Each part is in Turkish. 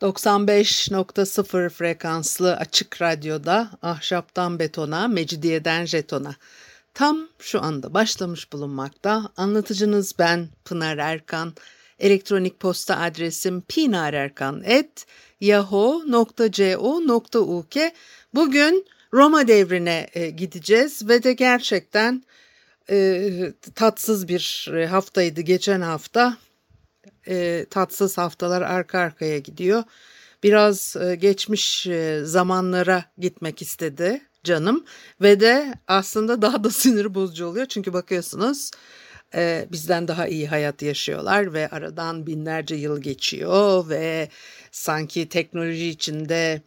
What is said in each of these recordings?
95.0 frekanslı açık radyoda ahşaptan betona, mecidiyeden jetona. Tam şu anda başlamış bulunmakta. Anlatıcınız ben Pınar Erkan. Elektronik posta adresim pinarerkan.yahoo.co.uk Bugün Roma devrine e, gideceğiz ve de gerçekten e, tatsız bir e, haftaydı geçen hafta. E, tatsız haftalar arka arkaya gidiyor. Biraz e, geçmiş e, zamanlara gitmek istedi canım ve de aslında daha da sinir bozucu oluyor çünkü bakıyorsunuz e, bizden daha iyi hayat yaşıyorlar ve aradan binlerce yıl geçiyor ve sanki teknoloji içinde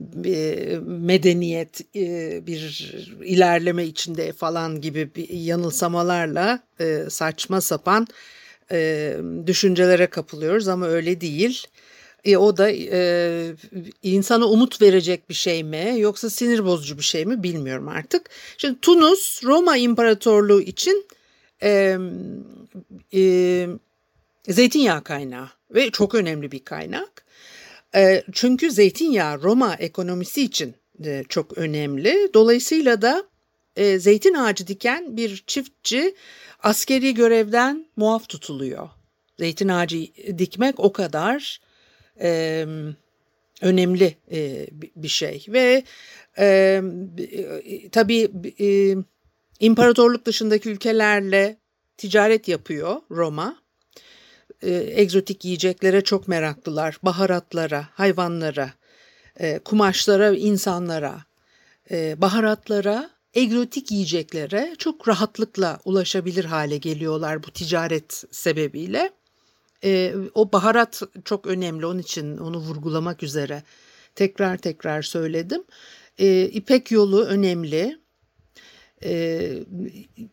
bir medeniyet e, bir ilerleme içinde falan gibi bir yanılsamalarla e, saçma sapan e, düşüncelere kapılıyoruz ama öyle değil. o da insana umut verecek bir şey mi yoksa sinir bozucu bir şey mi bilmiyorum artık. Şimdi Tunus Roma İmparatorluğu için zeytinyağı kaynağı ve çok önemli bir kaynak. Ee, çünkü zeytinyağı Roma ekonomisi için de çok önemli. Dolayısıyla da e, zeytin ağacı diken bir çiftçi askeri görevden muaf tutuluyor. Zeytin ağacı dikmek o kadar e, önemli e, bir şey ve e, tabii e, imparatorluk dışındaki ülkelerle ticaret yapıyor Roma e, egzotik yiyeceklere çok meraklılar. Baharatlara, hayvanlara, e, kumaşlara, insanlara, e, baharatlara, egzotik yiyeceklere çok rahatlıkla ulaşabilir hale geliyorlar bu ticaret sebebiyle. E, o baharat çok önemli onun için onu vurgulamak üzere tekrar tekrar söyledim. E, İpek yolu önemli. E,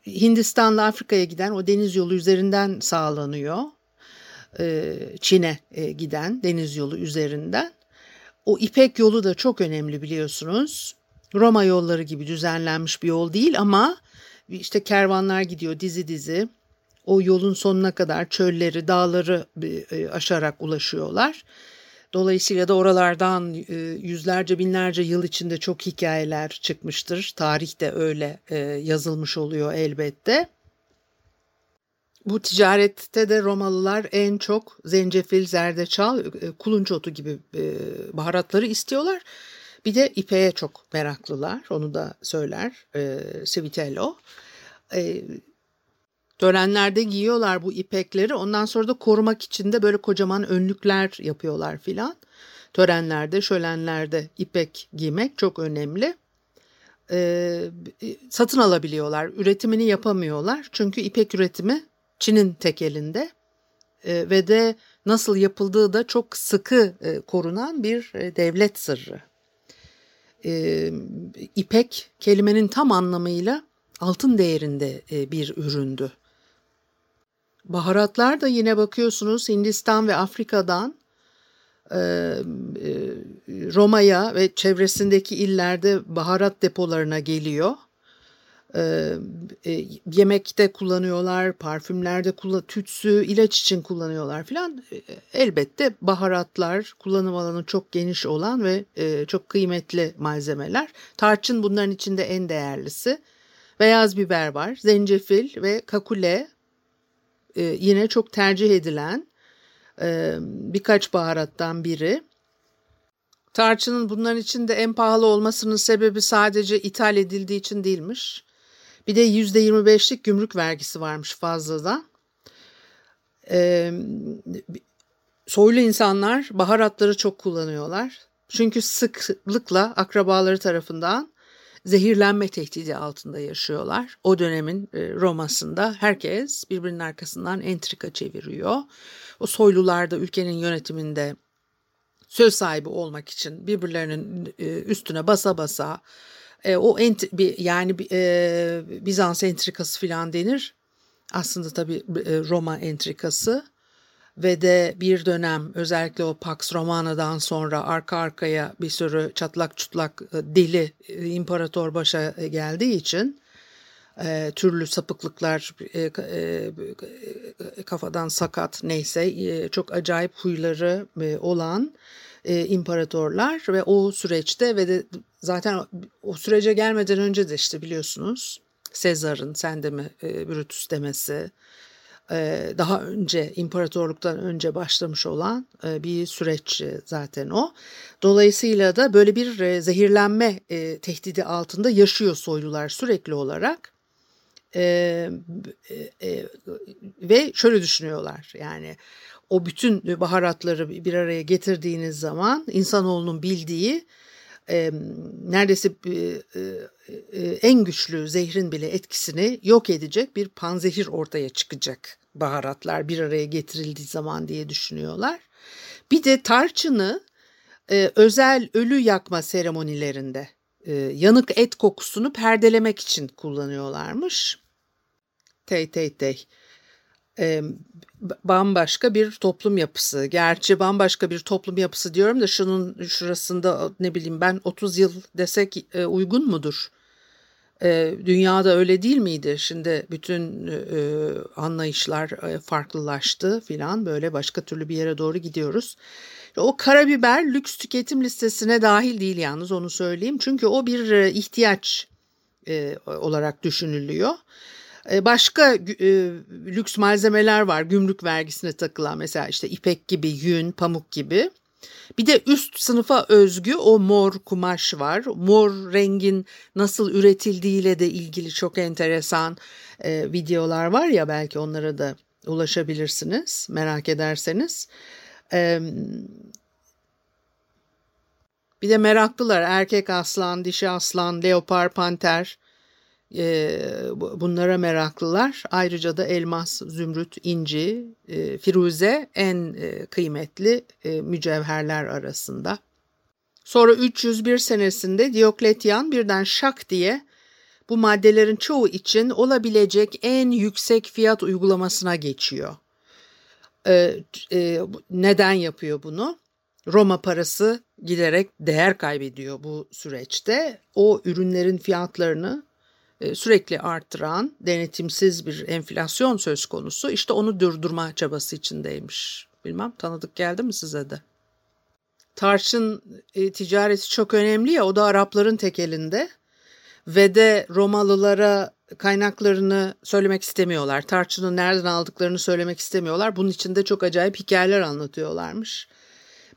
Hindistan'la Afrika'ya giden o deniz yolu üzerinden sağlanıyor. E, Çin'e e, giden deniz yolu üzerinden. O İpek yolu da çok önemli biliyorsunuz. Roma yolları gibi düzenlenmiş bir yol değil ama işte kervanlar gidiyor dizi dizi. O yolun sonuna kadar çölleri, dağları e, aşarak ulaşıyorlar. Dolayısıyla da oralardan yüzlerce binlerce yıl içinde çok hikayeler çıkmıştır. Tarih de öyle yazılmış oluyor elbette. Bu ticarette de Romalılar en çok zencefil, zerdeçal, e, kulunç otu gibi e, baharatları istiyorlar. Bir de ipeğe çok meraklılar. Onu da söyler e, Civitello. E, törenlerde giyiyorlar bu ipekleri. Ondan sonra da korumak için de böyle kocaman önlükler yapıyorlar filan. Törenlerde, şölenlerde ipek giymek çok önemli. E, satın alabiliyorlar. Üretimini yapamıyorlar. Çünkü ipek üretimi Çin'in tek elinde e, ve de nasıl yapıldığı da çok sıkı e, korunan bir e, devlet sırrı. E, ipek kelimenin tam anlamıyla altın değerinde e, bir üründü. Baharatlar da yine bakıyorsunuz Hindistan ve Afrika'dan e, e, Roma'ya ve çevresindeki illerde baharat depolarına geliyor e, yemekte kullanıyorlar, parfümlerde kullan tütsü, ilaç için kullanıyorlar filan. E, elbette baharatlar kullanım alanı çok geniş olan ve e, çok kıymetli malzemeler. Tarçın bunların içinde en değerlisi. Beyaz biber var, zencefil ve kakule e, yine çok tercih edilen birkaç baharattan biri. Tarçının bunların içinde en pahalı olmasının sebebi sadece ithal edildiği için değilmiş. Bir de yüzde 25'lik gümrük vergisi varmış fazladan. Ee, soylu insanlar baharatları çok kullanıyorlar. Çünkü sıklıkla akrabaları tarafından zehirlenme tehdidi altında yaşıyorlar. O dönemin e, Roma'sında herkes birbirinin arkasından entrika çeviriyor. O soylular da ülkenin yönetiminde söz sahibi olmak için birbirlerinin e, üstüne basa basa e, o ent, bir, yani e, Bizans entrikası falan denir. Aslında tabii e, Roma entrikası ve de bir dönem özellikle o Pax Romana'dan sonra arka arkaya bir sürü çatlak çutlak e, deli e, imparator başa geldiği için e, türlü sapıklıklar e, e, kafadan sakat neyse e, çok acayip huyları e, olan e, imparatorlar ve o süreçte ve de zaten o sürece gelmeden önce de işte biliyorsunuz Sezar'ın sen de mi e, Brutus demesi e, daha önce imparatorluktan önce başlamış olan e, bir süreç zaten o. Dolayısıyla da böyle bir e, zehirlenme e, tehdidi altında yaşıyor soylular sürekli olarak. E, e, ve şöyle düşünüyorlar yani o bütün baharatları bir araya getirdiğiniz zaman insanoğlunun bildiği e, neredeyse e, e, en güçlü zehrin bile etkisini yok edecek bir panzehir ortaya çıkacak baharatlar bir araya getirildiği zaman diye düşünüyorlar. Bir de tarçını e, özel ölü yakma seremonilerinde e, yanık et kokusunu perdelemek için kullanıyorlarmış. Tey tey tey e, bambaşka bir toplum yapısı. Gerçi bambaşka bir toplum yapısı diyorum da şunun şurasında ne bileyim ben 30 yıl desek e, uygun mudur? E, dünyada öyle değil miydi? Şimdi bütün e, anlayışlar e, farklılaştı filan böyle başka türlü bir yere doğru gidiyoruz. O karabiber lüks tüketim listesine dahil değil yalnız onu söyleyeyim. Çünkü o bir e, ihtiyaç e, olarak düşünülüyor. E, başka e, lüks malzemeler var gümrük vergisine takılan mesela işte ipek gibi, yün, pamuk gibi. Bir de üst sınıfa özgü o mor kumaş var. Mor rengin nasıl üretildiğiyle de ilgili çok enteresan e, videolar var ya belki onlara da ulaşabilirsiniz merak ederseniz. E, bir de meraklılar erkek aslan, dişi aslan, leopar, panter bunlara meraklılar. Ayrıca da elmas, zümrüt, inci, firuze en kıymetli mücevherler arasında. Sonra 301 senesinde Diokletian birden şak diye bu maddelerin çoğu için olabilecek en yüksek fiyat uygulamasına geçiyor. neden yapıyor bunu? Roma parası giderek değer kaybediyor bu süreçte. O ürünlerin fiyatlarını e, sürekli arttıran denetimsiz bir enflasyon söz konusu. İşte onu durdurma çabası içindeymiş. Bilmem tanıdık geldi mi size de? Tarçın e, ticareti çok önemli ya o da Arapların tek elinde ve de Romalılara kaynaklarını söylemek istemiyorlar. Tarçını nereden aldıklarını söylemek istemiyorlar. Bunun için de çok acayip hikayeler anlatıyorlarmış.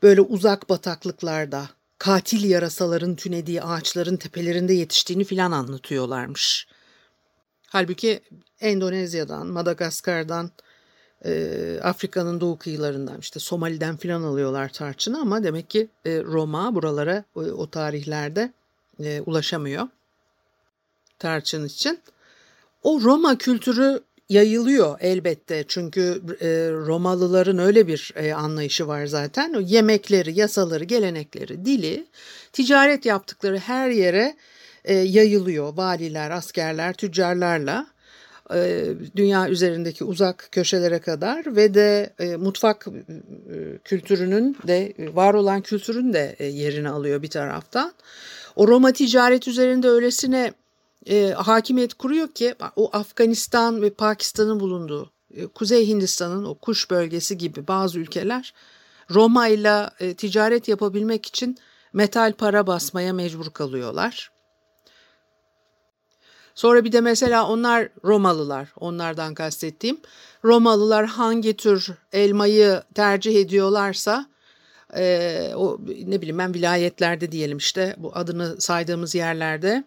Böyle uzak bataklıklarda katil yarasaların tünediği ağaçların tepelerinde yetiştiğini filan anlatıyorlarmış. Halbuki Endonezya'dan, Madagaskar'dan, e, Afrika'nın doğu kıyılarından işte Somali'den filan alıyorlar tarçını ama demek ki e, Roma buralara o, o tarihlerde e, ulaşamıyor tarçın için. O Roma kültürü yayılıyor elbette çünkü e, Romalıların öyle bir e, anlayışı var zaten. O yemekleri, yasaları, gelenekleri, dili, ticaret yaptıkları her yere e, yayılıyor. Valiler, askerler, tüccarlarla e, dünya üzerindeki uzak köşelere kadar ve de e, mutfak e, kültürünün de var olan kültürün de e, yerini alıyor bir taraftan. O Roma ticaret üzerinde öylesine e, hakimiyet kuruyor ki o Afganistan ve Pakistan'ın bulunduğu e, Kuzey Hindistan'ın o kuş bölgesi gibi bazı ülkeler Roma ile e, ticaret yapabilmek için metal para basmaya mecbur kalıyorlar. Sonra bir de mesela onlar Romalılar, onlardan kastettiğim. Romalılar hangi tür elmayı tercih ediyorlarsa, e, o ne bileyim ben vilayetlerde diyelim işte bu adını saydığımız yerlerde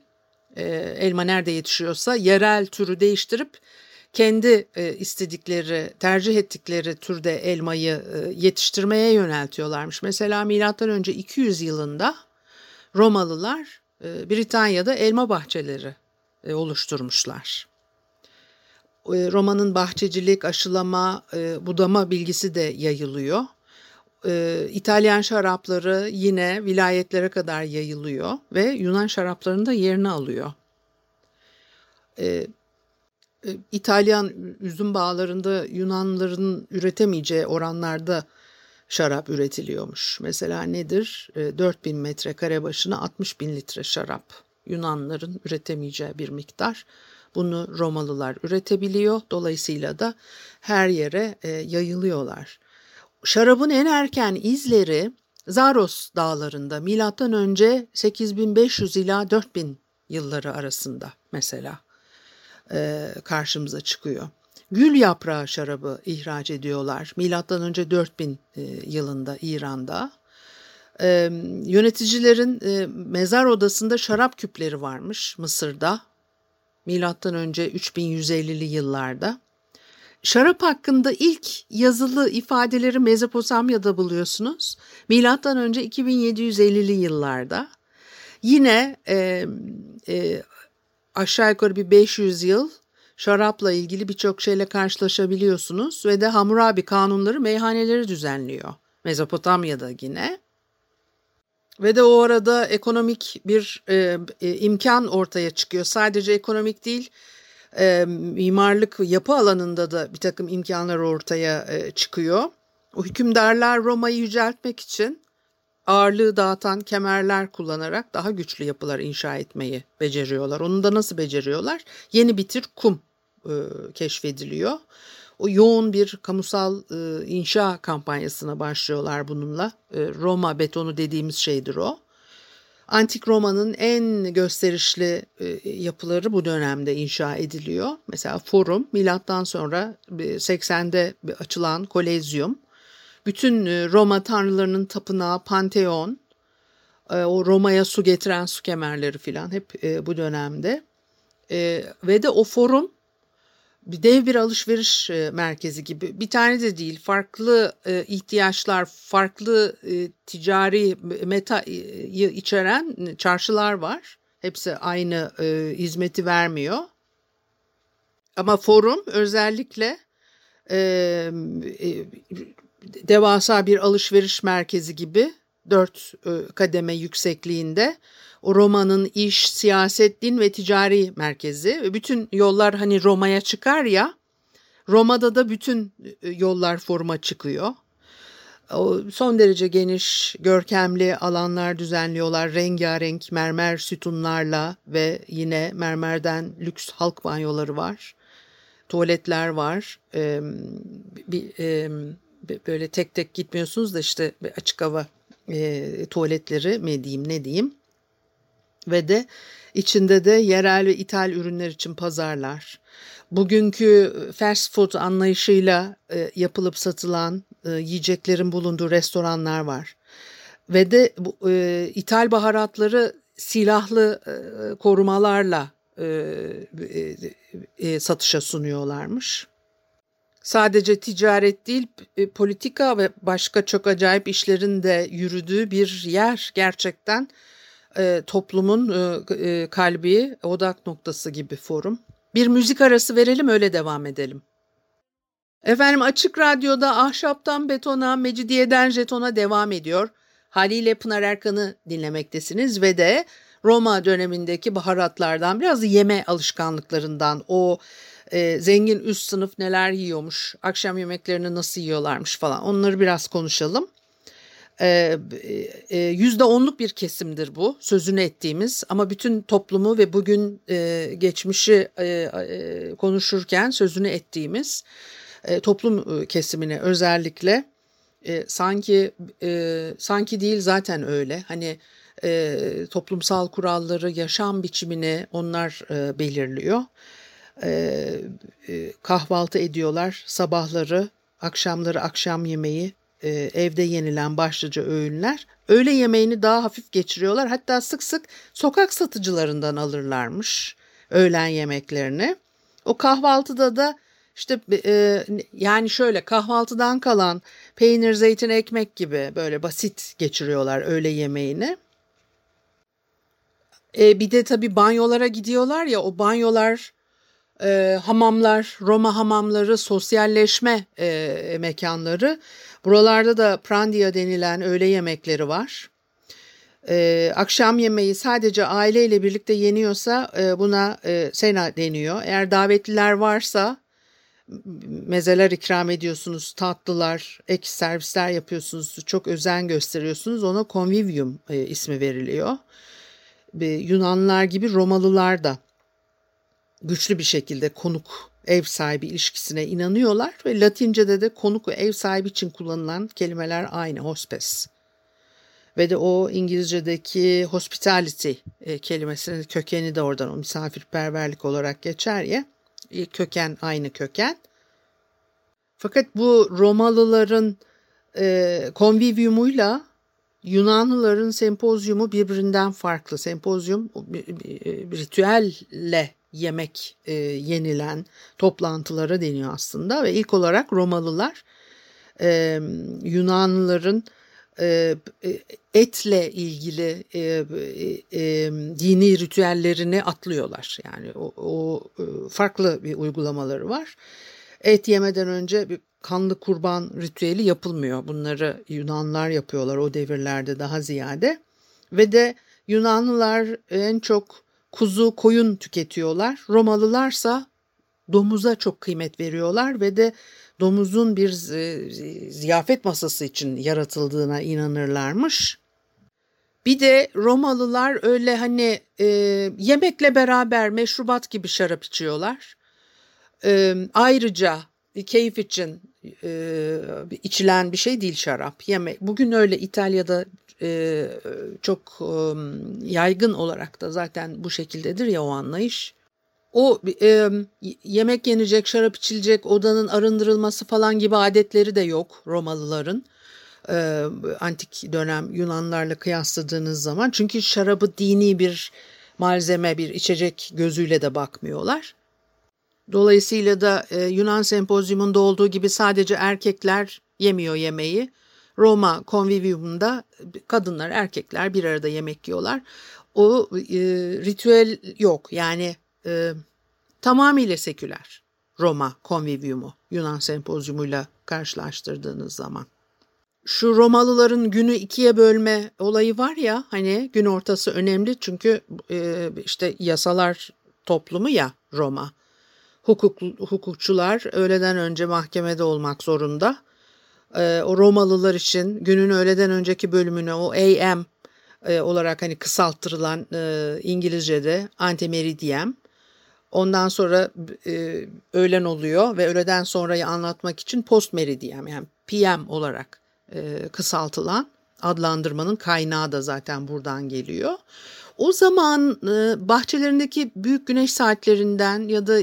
e, elma nerede yetişiyorsa yerel türü değiştirip kendi e, istedikleri, tercih ettikleri türde elmayı e, yetiştirmeye yöneltiyorlarmış. Mesela milattan önce 200 yılında Romalılar e, Britanya'da elma bahçeleri oluşturmuşlar. Roma'nın bahçecilik, aşılama, budama bilgisi de yayılıyor. E, İtalyan şarapları yine vilayetlere kadar yayılıyor ve Yunan şaraplarının da yerini alıyor. E, e, İtalyan üzüm bağlarında Yunanların üretemeyeceği oranlarda şarap üretiliyormuş. Mesela nedir? E, 4000 metrekare başına 60 bin litre şarap. Yunanların üretemeyeceği bir miktar. Bunu Romalılar üretebiliyor. Dolayısıyla da her yere e, yayılıyorlar. Şarabın en erken izleri Zaros dağlarında milattan önce 8500 ila 4000 yılları arasında mesela e, karşımıza çıkıyor. Gül yaprağı şarabı ihraç ediyorlar. Milattan önce 4000 e, yılında İran'da. E, yöneticilerin e, mezar odasında şarap küpleri varmış Mısır'da. Milattan önce 3150'li yıllarda. Şarap hakkında ilk yazılı ifadeleri Mezopotamya'da buluyorsunuz. Milattan önce 2750'li yıllarda. Yine e, e, aşağı yukarı bir 500 yıl şarapla ilgili birçok şeyle karşılaşabiliyorsunuz ve de Hammurabi kanunları meyhaneleri düzenliyor. Mezopotamya'da yine. Ve de o arada ekonomik bir e, e, imkan ortaya çıkıyor. Sadece ekonomik değil, e, mimarlık yapı alanında da bir takım imkanlar ortaya e, çıkıyor. O hükümdarlar Roma'yı yüceltmek için ağırlığı dağıtan kemerler kullanarak daha güçlü yapılar inşa etmeyi beceriyorlar. Onu da nasıl beceriyorlar? Yeni bitir kum e, keşfediliyor. O yoğun bir kamusal e, inşa kampanyasına başlıyorlar bununla. E, Roma betonu dediğimiz şeydir o. Antik Roma'nın en gösterişli e, yapıları bu dönemde inşa ediliyor. Mesela Forum, milattan sonra 80'de açılan Kolezyum, bütün e, Roma tanrılarının tapınağı Pantheon, e, o Roma'ya su getiren su kemerleri filan hep bu dönemde. Ve de o forum bir dev bir alışveriş e, merkezi gibi bir tane de değil farklı e, ihtiyaçlar farklı e, ticari metayı içeren çarşılar var. Hepsi aynı hizmeti vermiyor. Ama forum özellikle devasa bir alışveriş merkezi gibi dört kademe yüksekliğinde Roma'nın iş, siyaset, din ve ticari merkezi. Bütün yollar hani Roma'ya çıkar ya, Roma'da da bütün e, yollar forma çıkıyor. O son derece geniş, görkemli alanlar düzenliyorlar. Rengarenk mermer sütunlarla ve yine mermerden lüks halk banyoları var. Tuvaletler var. Ee, bir, e, böyle tek tek gitmiyorsunuz da işte açık hava e, tuvaletleri mi diyeyim ne diyeyim ve de içinde de yerel ve ithal ürünler için pazarlar. Bugünkü fast food anlayışıyla e, yapılıp satılan e, yiyeceklerin bulunduğu restoranlar var. Ve de bu, e, ithal baharatları silahlı e, korumalarla e, e, e, satışa sunuyorlarmış. Sadece ticaret değil, e, politika ve başka çok acayip işlerin de yürüdüğü bir yer gerçekten e, toplumun e, e, kalbi, odak noktası gibi forum. Bir müzik arası verelim öyle devam edelim. Efendim Açık Radyo'da Ahşaptan Betona, Mecidiyeden Jeton'a devam ediyor. Haliyle Pınar Erkan'ı dinlemektesiniz ve de Roma dönemindeki baharatlardan biraz yeme alışkanlıklarından o e, zengin üst sınıf neler yiyormuş, akşam yemeklerini nasıl yiyorlarmış falan onları biraz konuşalım. Ee, e, yüzde onluk bir kesimdir bu sözünü ettiğimiz. Ama bütün toplumu ve bugün e, geçmişi e, konuşurken sözünü ettiğimiz toplum kesimine özellikle sanki sanki değil zaten öyle. Hani toplumsal kuralları yaşam biçimini onlar belirliyor. Kahvaltı ediyorlar sabahları akşamları akşam yemeği e, evde yenilen başlıca öğünler öğle yemeğini daha hafif geçiriyorlar. Hatta sık sık sokak satıcılarından alırlarmış öğlen yemeklerini. O kahvaltıda da işte e, yani şöyle kahvaltıdan kalan peynir, zeytin, ekmek gibi böyle basit geçiriyorlar öğle yemeğini. E, bir de tabii banyolara gidiyorlar ya o banyolar e, hamamlar, Roma hamamları, sosyalleşme e, mekanları. Buralarda da prandia denilen öğle yemekleri var. E, akşam yemeği sadece aileyle birlikte yeniyorsa e, buna e, sena deniyor. Eğer davetliler varsa mezeler ikram ediyorsunuz, tatlılar, ek servisler yapıyorsunuz, çok özen gösteriyorsunuz. Ona convivium e, ismi veriliyor. E, Yunanlılar gibi Romalılar da güçlü bir şekilde konuk ev sahibi ilişkisine inanıyorlar ve Latince'de de konuk ve ev sahibi için kullanılan kelimeler aynı hospes. Ve de o İngilizce'deki hospitality e, kelimesinin kökeni de oradan o misafirperverlik olarak geçer ya. E, köken aynı köken. Fakat bu Romalıların e, konvivyumuyla Yunanlıların sempozyumu birbirinden farklı. Sempozyum ritüelle yemek e, yenilen toplantılara deniyor aslında ve ilk olarak Romalılar e, Yunanlıların e, etle ilgili e, e, dini ritüellerini atlıyorlar. Yani o, o farklı bir uygulamaları var. Et yemeden önce bir kanlı kurban ritüeli yapılmıyor. Bunları Yunanlar yapıyorlar o devirlerde daha ziyade. Ve de Yunanlılar en çok kuzu, koyun tüketiyorlar. Romalılarsa domuza çok kıymet veriyorlar ve de domuzun bir ziyafet masası için yaratıldığına inanırlarmış. Bir de Romalılar öyle hani e, yemekle beraber meşrubat gibi şarap içiyorlar. E, ayrıca keyif için e, içilen bir şey değil şarap. Yemek. Bugün öyle İtalya'da e, çok e, yaygın olarak da zaten bu şekildedir ya o anlayış. O e, yemek yenecek, şarap içilecek, odanın arındırılması falan gibi adetleri de yok Romalıların. Antik dönem Yunanlarla kıyasladığınız zaman. Çünkü şarabı dini bir malzeme, bir içecek gözüyle de bakmıyorlar. Dolayısıyla da Yunan sempozyumunda olduğu gibi sadece erkekler yemiyor yemeği. Roma Convivium'da kadınlar, erkekler bir arada yemek yiyorlar. O e, ritüel yok yani e, tamamıyla seküler Roma Convivium'u Yunan sempozyumuyla karşılaştırdığınız zaman. Şu Romalıların günü ikiye bölme olayı var ya hani gün ortası önemli çünkü e, işte yasalar toplumu ya Roma. Hukuk, hukukçular öğleden önce mahkemede olmak zorunda e, o Romalılar için günün öğleden önceki bölümüne o AM e, olarak hani kısalttırılan e, İngilizce'de antimeridiem. Ondan sonra e, öğlen oluyor ve öğleden sonrayı anlatmak için post meridiem yani PM olarak e, kısaltılan adlandırmanın kaynağı da zaten buradan geliyor. O zaman e, bahçelerindeki büyük güneş saatlerinden ya da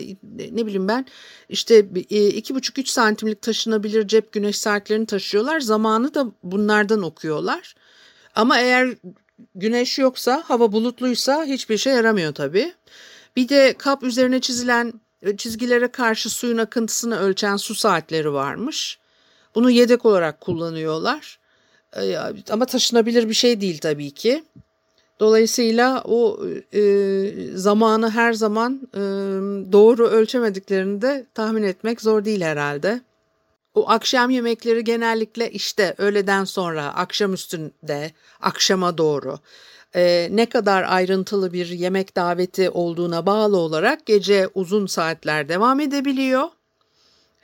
ne bileyim ben işte e, iki buçuk üç santimlik taşınabilir cep güneş saatlerini taşıyorlar. Zamanı da bunlardan okuyorlar. Ama eğer güneş yoksa hava bulutluysa hiçbir şey yaramıyor tabii. Bir de kap üzerine çizilen e, çizgilere karşı suyun akıntısını ölçen su saatleri varmış. Bunu yedek olarak kullanıyorlar. Ama taşınabilir bir şey değil tabii ki. Dolayısıyla o e, zamanı her zaman e, doğru ölçemediklerini de tahmin etmek zor değil herhalde. O akşam yemekleri genellikle işte öğleden sonra, akşam üstünde, akşama doğru e, ne kadar ayrıntılı bir yemek daveti olduğuna bağlı olarak gece uzun saatler devam edebiliyor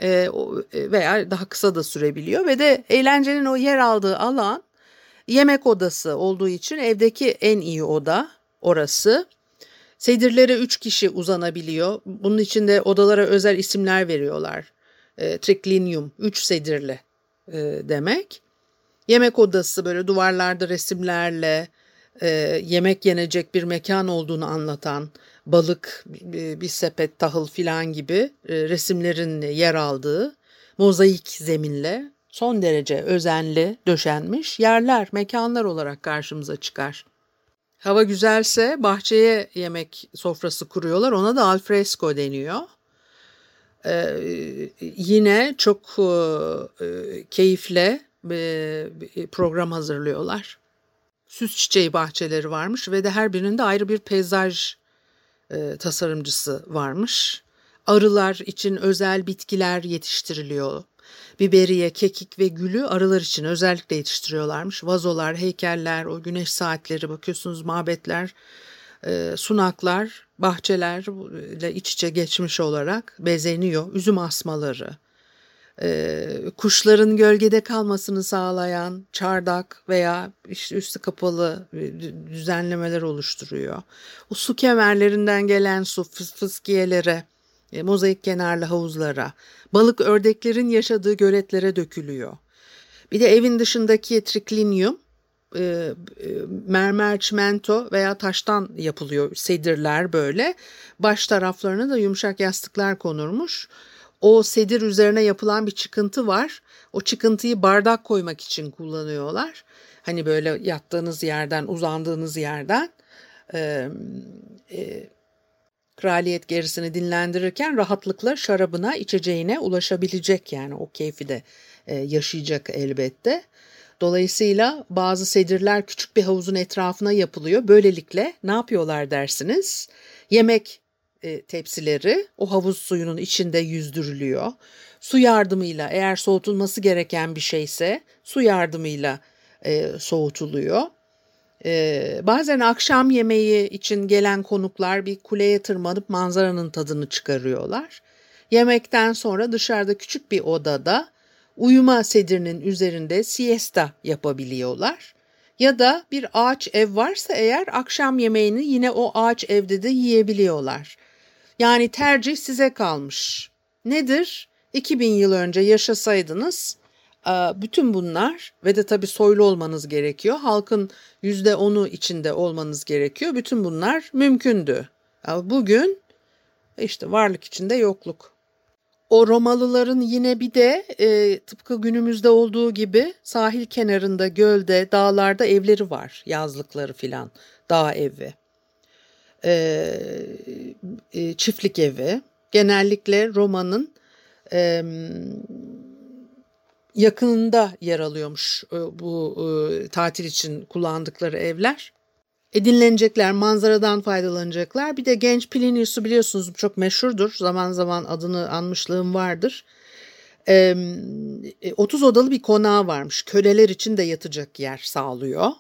e, veya daha kısa da sürebiliyor ve de eğlencenin o yer aldığı alan Yemek odası olduğu için evdeki en iyi oda orası. Sedirlere üç kişi uzanabiliyor. Bunun için de odalara özel isimler veriyorlar. E, triclinium, üç sedirli e, demek. Yemek odası böyle duvarlarda resimlerle e, yemek yenecek bir mekan olduğunu anlatan balık, bir, bir sepet, tahıl filan gibi e, resimlerin yer aldığı mozaik zeminle son derece özenli döşenmiş yerler, mekanlar olarak karşımıza çıkar. Hava güzelse bahçeye yemek sofrası kuruyorlar. Ona da alfresco deniyor. Ee, yine çok e, keyifle bir program hazırlıyorlar. Süs çiçeği bahçeleri varmış ve de her birinde ayrı bir peyzaj e, tasarımcısı varmış. Arılar için özel bitkiler yetiştiriliyor. Biberiye, kekik ve gülü arılar için özellikle yetiştiriyorlarmış. Vazolar, heykeller, o güneş saatleri bakıyorsunuz mabetler, e, sunaklar, bahçeler ile iç içe geçmiş olarak bezeniyor. Üzüm asmaları, e, kuşların gölgede kalmasını sağlayan çardak veya işte üstü kapalı düzenlemeler oluşturuyor. O su kemerlerinden gelen su fıs fıskiyelere, e, mozaik kenarlı havuzlara, balık ördeklerin yaşadığı göletlere dökülüyor. Bir de evin dışındaki triklinyum e, e, mermer, çimento veya taştan yapılıyor sedirler böyle. Baş taraflarına da yumuşak yastıklar konurmuş. O sedir üzerine yapılan bir çıkıntı var. O çıkıntıyı bardak koymak için kullanıyorlar. Hani böyle yattığınız yerden, uzandığınız yerden e, e, kraliyet gerisini dinlendirirken rahatlıkla şarabına, içeceğine ulaşabilecek yani o keyfi de e, yaşayacak elbette. Dolayısıyla bazı sedirler küçük bir havuzun etrafına yapılıyor. Böylelikle ne yapıyorlar dersiniz? Yemek e, tepsileri o havuz suyunun içinde yüzdürülüyor. Su yardımıyla eğer soğutulması gereken bir şeyse su yardımıyla e, soğutuluyor. Ee, bazen akşam yemeği için gelen konuklar bir kuleye tırmanıp manzaranın tadını çıkarıyorlar. Yemekten sonra dışarıda küçük bir odada uyuma sedirinin üzerinde siesta yapabiliyorlar. Ya da bir ağaç ev varsa eğer akşam yemeğini yine o ağaç evde de yiyebiliyorlar. Yani tercih size kalmış. Nedir? 2000 yıl önce yaşasaydınız bütün bunlar ve de tabii soylu olmanız gerekiyor. Halkın yüzde onu içinde olmanız gerekiyor. Bütün bunlar mümkündü. Bugün işte varlık içinde yokluk. O Romalıların yine bir de e, tıpkı günümüzde olduğu gibi sahil kenarında, gölde, dağlarda evleri var. Yazlıkları filan, dağ evi, e, e, çiftlik evi. Genellikle Roma'nın e, yakınında yer alıyormuş e, bu e, tatil için kullandıkları evler. Edinlenecekler, manzaradan faydalanacaklar. Bir de genç Plinius'u biliyorsunuz çok meşhurdur. Zaman zaman adını anmışlığım vardır. 30 e, odalı bir konağı varmış. Köleler için de yatacak yer sağlıyor.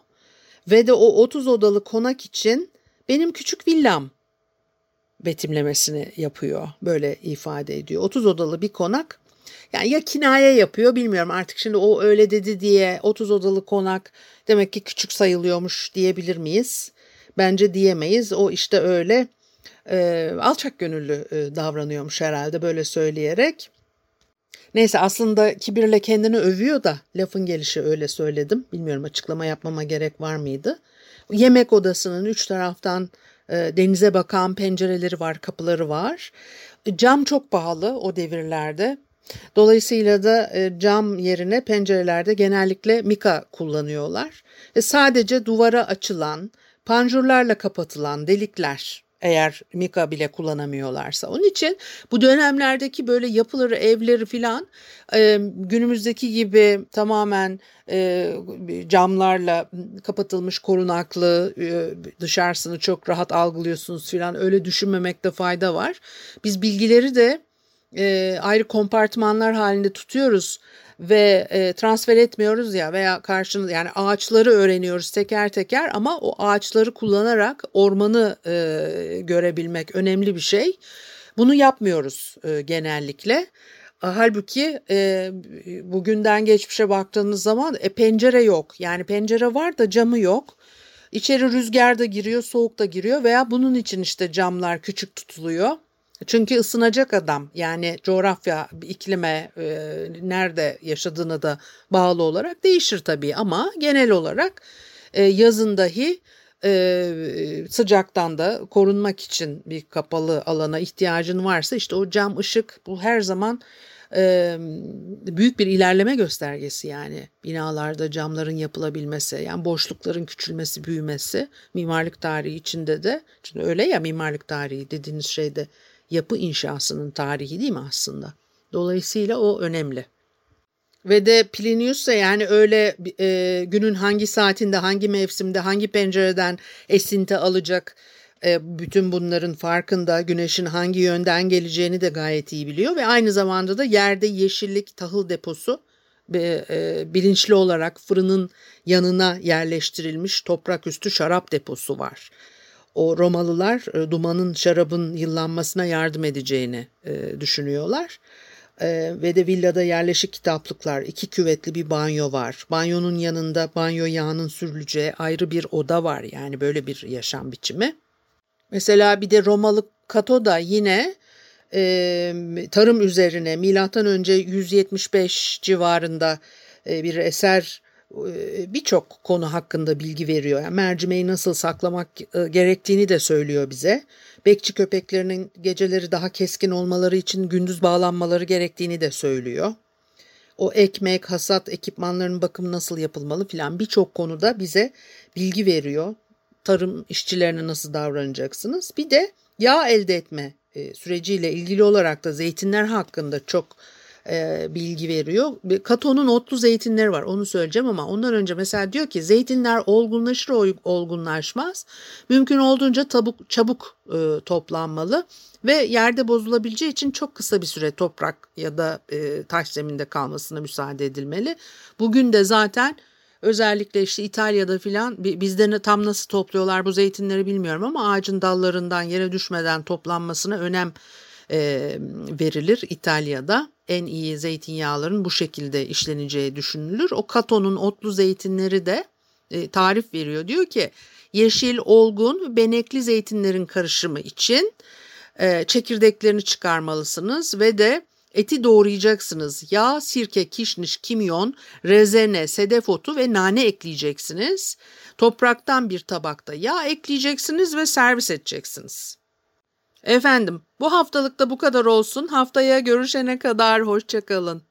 Ve de o 30 odalı konak için benim küçük villam betimlemesini yapıyor. Böyle ifade ediyor. 30 odalı bir konak yani ya kinaye yapıyor bilmiyorum artık şimdi o öyle dedi diye 30 odalı konak demek ki küçük sayılıyormuş diyebilir miyiz? Bence diyemeyiz. O işte öyle e, alçak gönüllü e, davranıyormuş herhalde böyle söyleyerek. Neyse aslında kibirle kendini övüyor da lafın gelişi öyle söyledim. Bilmiyorum açıklama yapmama gerek var mıydı? Yemek odasının üç taraftan e, denize bakan pencereleri var, kapıları var. Cam çok pahalı o devirlerde. Dolayısıyla da e, cam yerine pencerelerde genellikle mika kullanıyorlar. E sadece duvara açılan, panjurlarla kapatılan delikler eğer mika bile kullanamıyorlarsa. Onun için bu dönemlerdeki böyle yapıları, evleri filan e, günümüzdeki gibi tamamen e, camlarla kapatılmış korunaklı e, dışarısını çok rahat algılıyorsunuz filan öyle düşünmemekte fayda var. Biz bilgileri de e, ayrı kompartmanlar halinde tutuyoruz ve e, transfer etmiyoruz ya veya karşını yani ağaçları öğreniyoruz teker teker ama o ağaçları kullanarak ormanı e, görebilmek önemli bir şey. Bunu yapmıyoruz e, genellikle. Halbuki e, bugünden geçmişe baktığınız zaman e, pencere yok. Yani pencere var da camı yok. İçeri rüzgar da giriyor, soğuk da giriyor veya bunun için işte camlar küçük tutuluyor. Çünkü ısınacak adam. Yani coğrafya, iklime, e, nerede yaşadığına da bağlı olarak değişir tabii. Ama genel olarak e, yazın dahi e, sıcaktan da korunmak için bir kapalı alana ihtiyacın varsa işte o cam ışık bu her zaman e, büyük bir ilerleme göstergesi yani. Binalarda camların yapılabilmesi yani boşlukların küçülmesi büyümesi. Mimarlık tarihi içinde de çünkü öyle ya mimarlık tarihi dediğiniz şeyde yapı inşasının tarihi değil mi aslında? Dolayısıyla o önemli. Ve de Plinius da yani öyle e, günün hangi saatinde, hangi mevsimde, hangi pencereden esinti alacak e, bütün bunların farkında, güneşin hangi yönden geleceğini de gayet iyi biliyor ve aynı zamanda da yerde yeşillik tahıl deposu ve e, bilinçli olarak fırının yanına yerleştirilmiş toprak üstü şarap deposu var. O Romalılar e, dumanın şarabın yıllanmasına yardım edeceğini e, düşünüyorlar. E, ve de villada yerleşik kitaplıklar, iki küvetli bir banyo var. Banyonun yanında banyo yağının sürüleceği ayrı bir oda var. Yani böyle bir yaşam biçimi. Mesela bir de Romalı Kato da yine e, tarım üzerine milattan önce 175 civarında e, bir eser birçok konu hakkında bilgi veriyor. Yani mercimeği nasıl saklamak e, gerektiğini de söylüyor bize. Bekçi köpeklerinin geceleri daha keskin olmaları için gündüz bağlanmaları gerektiğini de söylüyor. O ekmek, hasat ekipmanlarının bakımı nasıl yapılmalı filan birçok konuda bize bilgi veriyor. Tarım işçilerine nasıl davranacaksınız? Bir de yağ elde etme e, süreciyle ilgili olarak da zeytinler hakkında çok e, bilgi veriyor. Kato'nun otlu zeytinleri var onu söyleyeceğim ama ondan önce mesela diyor ki zeytinler olgunlaşır olgunlaşmaz mümkün olduğunca tabuk, çabuk e, toplanmalı ve yerde bozulabileceği için çok kısa bir süre toprak ya da e, taş zeminde kalmasına müsaade edilmeli. Bugün de zaten özellikle işte İtalya'da filan bizde tam nasıl topluyorlar bu zeytinleri bilmiyorum ama ağacın dallarından yere düşmeden toplanmasına önem e, verilir İtalya'da. En iyi zeytinyağların bu şekilde işleneceği düşünülür. O katonun otlu zeytinleri de e, tarif veriyor. Diyor ki yeşil, olgun, benekli zeytinlerin karışımı için e, çekirdeklerini çıkarmalısınız ve de eti doğrayacaksınız. Yağ, sirke, kişniş, kimyon, rezene, sedef otu ve nane ekleyeceksiniz. Topraktan bir tabakta yağ ekleyeceksiniz ve servis edeceksiniz. Efendim bu haftalıkta bu kadar olsun. Haftaya görüşene kadar hoşçakalın.